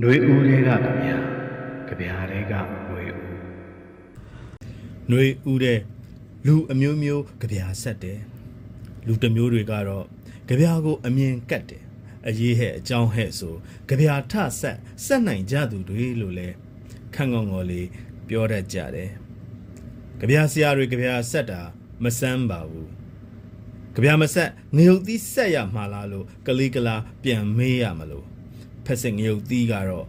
ຫນွေဦးတွေကကြဗျာကြဗျာတွေကຫນွေဦး ຫນွေဦးတဲ့လူအမျိုးမျိုးကြပြာဆက်တယ်လူတစ်မျိုးတွေကတော့ကြပြာကိုအမြင်ကတ်တယ်အရေးဟဲ့အကြောင်းဟဲ့ဆိုကြပြာထဆက်ဆက်နိုင်ကြသူတွေလို့လဲခန့်ငေါငေါလေးပြောတတ်ကြတယ်ကြပြာဆရာတွေကြပြာဆက်တာမစမ်းပါဘူးကြပြာမဆက်ငရုတ်သီးဆက်ရမှာလားလို့ကလေးကလာပြန်မေးရမလို့ ဖက်စင်ငရုတ်သီးကတော့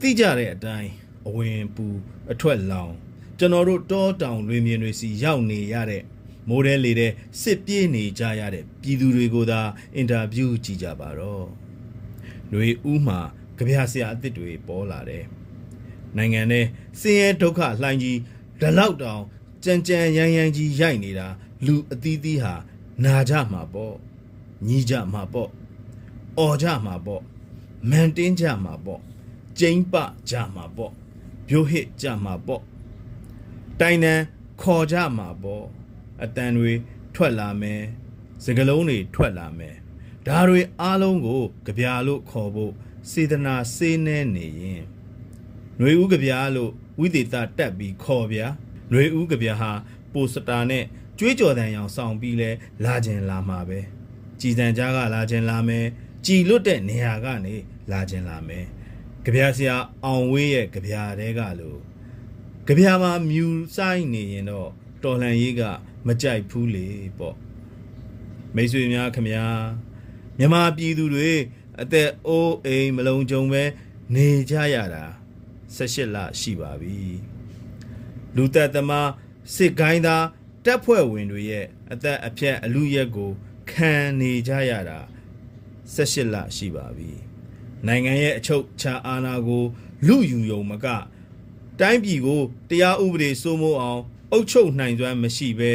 သိကြတဲ့အတိုင်းအဝင်ပူအထွက်လောင်ကျွန်တော်တို့တောတောင်လွင်ပြင်တွေစီရောက်နေရတဲ့မိုးတဲလေတဲ့စစ်ပြေးနေကြရတဲ့ပြည်သူတွေကိုသာအင်တာဗျူးကြည့်ကြပါတော့။ຫນွေဦးမှာကြပြဆရာအစ်စ်တွေပေါ်လာတယ်။နိုင်ငံထဲစင်းရဲဒုက္ခလှိုင်းကြီးဒလောက်တောင်ကြံကြံရမ်းရမ်းကြီးရိုက်နေတာလူအသီးသီးဟာနာကြမှာပေါ့။ညီးကြမှာပေါ့။အော်ကြမှာပေါ့။ မန်တင်းကြမှာပေါ့။ကျိမ့်ပကြမှာပေါ့။ပြိုဟစ်ကြမှာပေါ့။ တိုင်တန်ခေါ်ကြမှာပေါ့အတန်တွေထွက်လာမယ်စကလုံးတွေထွက်လာမယ်ဒါတွေအားလုံးကိုကြပြာလို့ခေါ်ဖို့စေတနာစေးနေနေရင်ຫນွေဦးကြပြာလို့ဝိသေသတက်ပြီးခေါ်ဗျာຫນွေဦးကြပြာဟာပိုစတာနဲ့ကြွေးကြော်တန်ရောင်ဆောင်ပြီးလဲလာခြင်းလာမှာပဲကြည်စံကြားကလာခြင်းလာမယ် ကြည်လွတ်တဲ့နေရာကနေလာခြင်းလာမယ်ကြပြာဆရာအောင်ဝေးရဲ့ကြပြာတဲကလို့ကြပြာမှာမြူဆိုင်နေရင်တော့တော်လှန်ရေးကမကြိုက်ဘူးလေပေါ့မိတ်ဆွေများခမညာမြမပြည်သူတွေအသက်အိုးအိမ်မလုံးကြုံပဲနေကြရတာ18လရှိပါပြီလူသက်သမားစစ်ကိုင်းသားတပ်ဖွဲ့ဝင်တွေရဲ့အသက်အဖြတ်အလူရက်ကိုခံနေကြရတာ18 လရှိပါပြီနိုင်ငံရဲ့အချုပ်ချာအာဏာကိုလူယူယုံမက တိုင်းပြည်ကိုတရားဥပဒေစိုးမိုးအောင် အုပ်ချုပ်နိုင်စွမ်းမရှိဘဲ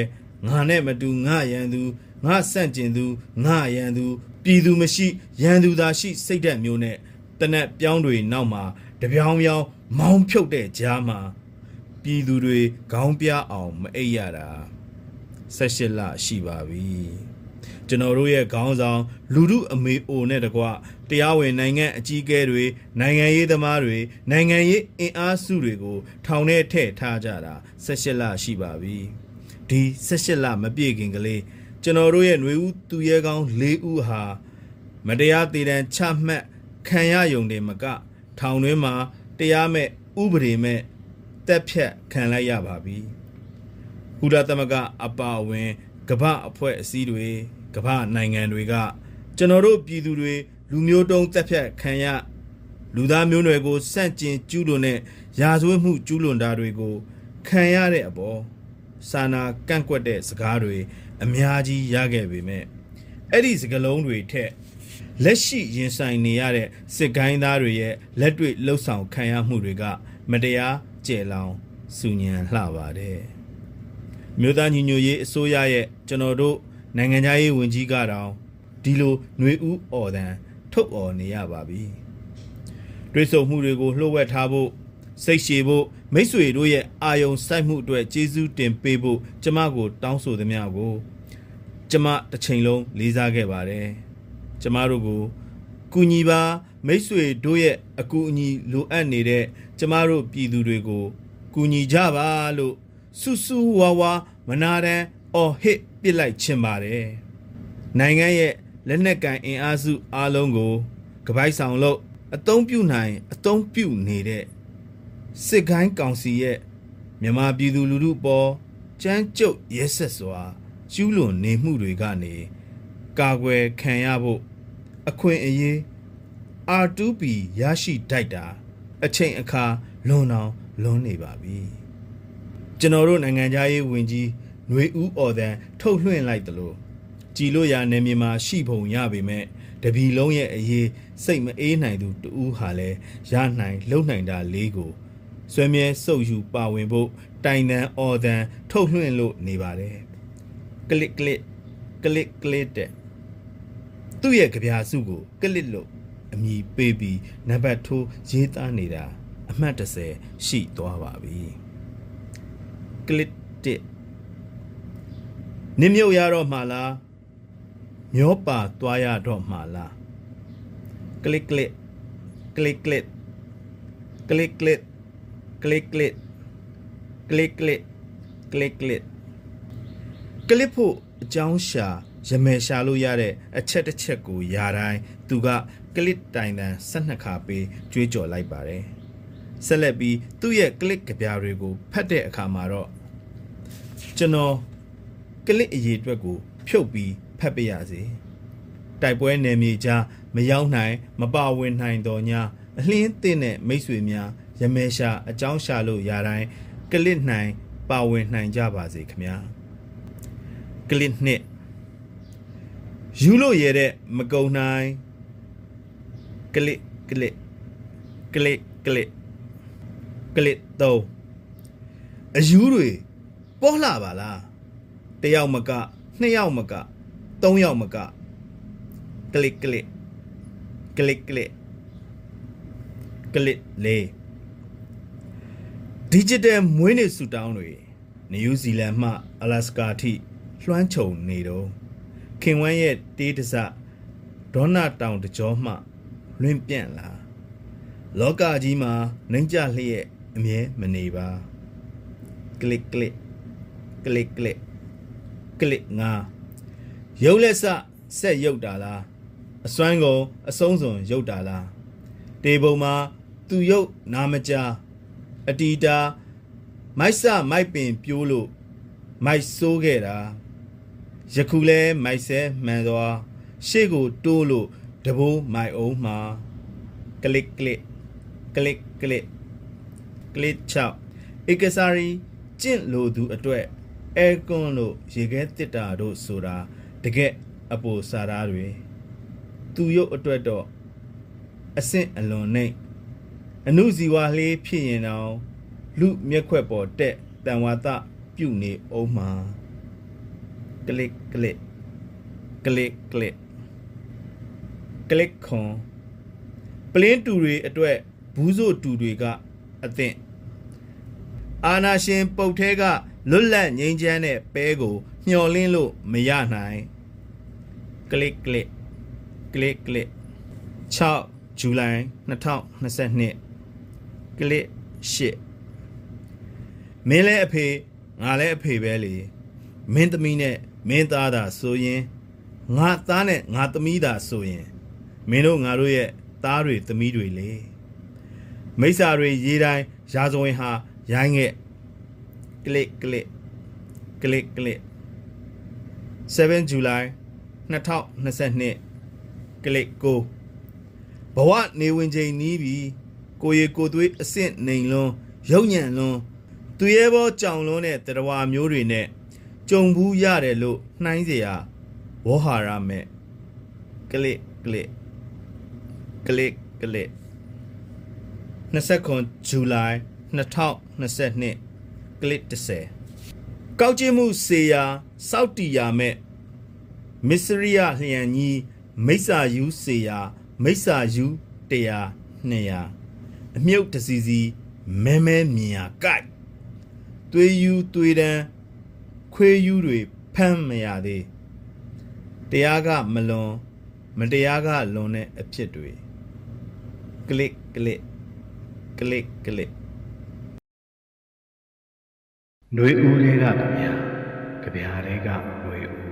ငါနဲ့မတူငါရန်သူငါဆန့်ကျင်သူငါရန်သူပြည်သူမရှိရန်သူသာရှိ စိတ်ဓာတ်မျိုးနဲ့တနက်ပြောင်းတွေနောက်မှာတပြောင်ပြောင်မောင်းဖြုတ်တဲ့ကြားမှာပြည်သူတွေခေါင်းပြအောင်မအိပ်ရတာ18လရှိပါပြီ ကျွန်တော်တို့ရဲ့ခေါင်းဆောင်လူမှုအမေအိုနဲ့တကွတရားဝင်နိုင်ငံအကြီးအကဲတွေနိုင်ငံရေးသမားတွေနိုင်ငံရေးအင်အားစုတွေကိုထောင်ထဲထည့်ထားကြတာ18လရှိပါပြီဒီ18လမပြည့်ခင်ကလေးကျွန်တော်တို့ရဲ့ຫນွေဦးသူရဲကောင်း၄ဦးဟာမတရားတည်တံချမှတ်ခံရယုံတယ်မက ထောင်တွင်းမှာတရားမဲ့ဥပဒေမဲ့တက်ဖြတ်ခံလိုက်ရပါပြီကုလသမဂ္ဂအပါအဝင် ကမ္ဘာအဖွဲ့အစည်းတွေကမ္ဘာနိုင်ငံတွေကကျွန်တော်တို့ပြည်သူတွေလူမျိုးတုံးတက်ဖြတ်ခံရလူသားမျိုးနွယ်ကိုစန့်ကျင်ကျူးလွန်တဲ့ရာဇဝတ်မှုကျူးလွန်တာတွေကိုခံရတဲ့အပေါ်စာနာကန့်ကွက်တဲ့စကားတွေအများကြီးရခဲ့ပေမဲ့အဲ့ဒီစကားလုံးတွေထက်လက်ရှိရင်ဆိုင်နေရတဲ့စစ်ကိုင်းသားတွေရဲ့လက်တွေ့လှုပ်ဆောင်ခံရမှုတွေက မတရားကြဲလောင်စူညံလှပါတယ် မြို့သားညီညွတ်ရေးအစိုးရရဲ့ကျွန်တော်တို့နိုင်ငံသားရေးဝန်ကြီးကတော့ဒီလိုຫນွေဥအော်တန်ထုတ်အော်နေရပါပြီ။တွေးဆုံမှုတွေကိုလှုပ်ဝက်ထားဖို့စိတ်ရှည်ဖို့မိတ်ဆွေတို့ရဲ့အာယုံစိုက်မှုအတွက်ကျေးဇူးတင်ပေးဖို့ကျမကို တောင်းဆိုသမျှကို ကျမတစ်ချိန်လုံးလေးစားခဲ့ပါတယ်။ကျမတို့ကိုကူညီပါမိတ်ဆွေတို့ရဲ့အကူအညီလိုအပ်နေတဲ့ကျမတို့ပြည်သူတွေကိုကူညီကြပါလို့ ဆူဆူဝါဝါမနာတမ်းအော်ဟစ်ပစ်လိုက်ခြင်းပါတယ်။နိုင်ငံရဲ့လက်နက်ကန်အင်အားစုအားလုံးကိုကပိုက်ဆောင်လို့အသုံးပြုနိုင်အသုံးပြုနေတဲ့စစ်ကိုင်းကောင်စီရဲ့မြန်မာပြည်သူလူထုပေါ်ကြမ်းကြုတ်ရဲဆက်စွာကျူးလွန်နေမှုတွေကနေကာကွယ်ခံရဖို့အခွင့်အရေး R2P ရရှိတိုက်တာ အချိန်အခါလွန်အောင်လွန်နေပါပြီ ကျွန်တော်တို့နိုင်ငံသားရေးဝန်ကြီးຫນွေဦးအော်တန်ထုတ်လွှင့်လိုက်သလိုကြည်လို့ရနယ်မြေမှာရှိပုံရပေမဲ့တပီလုံးရဲ့အရေးစိတ်မအေးနိုင်သူတူဟာလဲရနိုင်လုံနိုင်တာလေးကိုဆွဲမြဲစုပ်ယူပါဝင်ဖို့တိုင်တန်အော်တန်ထုတ်လွှင့်လို့နေပါတယ်ကလစ်ကလစ်ကလစ်ကလစ်တဲ့သူ့ရဲ့ကြပြာစုကိုကလစ်လို့အမည်ပေးပြီးနံပါတ်ထိုးရေးသားနေတာအမှတ်30ရှိသွားပါပြီ ကလစ်တစ်နင်းမြုပ်ရတော့မှလားမျောပါသွားရတော့မှလားကလစ်ကလစ်ကလစ်ကလစ်ကလစ်ကလစ်ကလစ်ကလစ်ကလစ်ကလစ်ကလစ်ကလစ်ကလစ်ဖို့အကြောင်းရှာရမယ်ရှာလို့ရတဲ့အချက်တစ်ချက်ကိုယာတိုင်းသူကကလစ်တိုင်တန်12ခါပေးကြွေးကြော်လိုက်ပါတယ် ဆက်လက်ပြီးသူ့ရဲ့ကလစ်ကြပြားတွေကိုဖတ်တဲ့အခါမှာတော့ကျွန်တော်ကလစ်အရေးအတွက်ကို ဖြုတ်ပြီးဖတ်ပြရစီတိုက်ပွဲနယ်မြေကြားမရောက်နိုင်မပါဝင်နိုင်တော့ညာအလင်းသင့်တဲ့မိတ်ဆွေများရမဲရှာအကြောင်းရှာလို့ရတိုင်းကလစ်နိုင် ပါဝင်နိုင်ကြပါစေခင်ဗျာကလစ်နှစ်ယူလို့ရတဲ့မကုံနိုင်ကလစ်ကလစ်ကလစ်ကလစ် ကလစ်တော့အယူတွေပေါ်လာပါလားတယောက်မကနှစ်ယောက်မကသုံးယောက်မကကလစ်ကလစ်ကလစ်ကလစ်ကလစ်လေးဒီဂျစ်တယ်မွေးနေ့ဆူတောင်းတွေနယူးဇီလန်မှအလတ်စကာထိလွှမ်းခြုံနေတော့ခင်ဝမ်းရဲ့တေးတစဒေါနာတောင်တကြောမှလွင့်ပြန့်လာလောကကြီးမှာနှိမ့်ကြလျက် အမြဲမနေပါကလစ်ကလစ်ကလစ်ကလစ်ကလစ်ငါရုပ်လက်စဆက်ရုပ်တာလားအစွမ်းကုန်အဆုံးစွန်ရုပ်တာလားတေပုံမှာသူရုပ်နာမကြအတီတာမိုက်ဆမိုက်ပင်ပြိုးလို့မိုက်ဆိုးခဲ့တာယခုလဲမိုက်ဆဲမှန်သွားရှေ့ကိုတိုးလို့တဘိုးမိုက်အောင်မှာကလစ်ကလစ် ကလစ်ကလစ်ကလစ်ချောက်ဧကစားရီကျင့်လိုသူအတွက်အဲကွန်းလို့ရေခဲတစ်တာတို့ဆိုတာတကက်အပိုစာသားတွေသူရုပ်အတွက်တော့အဆင့်အလွန်နှိမ့်အနုဇီဝလေးဖြစ်ရင်တော့လူမျက်ခွက်ပေါ်တက်တန်ဝါသပြုတ်နေအောင်မှာကလစ်ကလစ်ကလစ်ကလစ်ကလစ်ခွန်ပလင်းတူတွေအတွက်ဘူးစို့တူတွေကအသင့် အာနာရှင်ပုတ်သေးကလွတ်လပ်ငြိမ်းချမ်းတဲ့ပဲကိုမျှော်လင့်လို့မရနိုင်ကလစ်ကလစ်ကလစ်ကလစ်6ဇူလိုင်2022ကလစ်8မင်းလည်းအဖေငါလည်းအဖေပဲလေမင်းသမီးနဲ့မင်းသားသာဆိုရင်ငါသားနဲ့ငါသမီးသာဆိုရင်မင်းတို့ငါတို့ရဲ့သားတွေသမီးတွေလေမိစ္ဆာတွေရေးတိုင်းရာဇဝင်ဟာ ရိုင်းငဲ့ကလစ်ကလစ်ကလစ်ကလစ်7 July 2022ကလစ်ကိုဘဝနေဝင်ချိန်နီးပြီးကိုရီကိုသွေးအဆင့်နေလွန်းရုပ်ညံလွန်းသူရဲဘောကြောင်လွန်းတဲ့တရားမျိုးတွေနဲ့ကြုံဘူးရတယ်လို့နှိုင်းเสียဝေါ်ဟာရမဲ့ကလစ်ကလစ်ကလစ်ကလစ်29ဇူလိုင် 2022ကလစ်30ကောက်ကျင်းမှုစေယာစောက်တီယာမဲ့မစ္စရိယလျံကြီးမိစ္ဆာယူစေယာမိစ္ဆာယူ100 200အမြုပ်တစီစီမဲမဲမြင်ရကိုက်သွေးယူသွေးတန်းခွေးယူတွေဖမ်းမရသေးတရားကမလွန်မတရားကလွန်တဲ့အဖြစ်တွေကလစ်က နှွေဦးလေးကကြဗျာကြဗျာလေးကနှွေဦး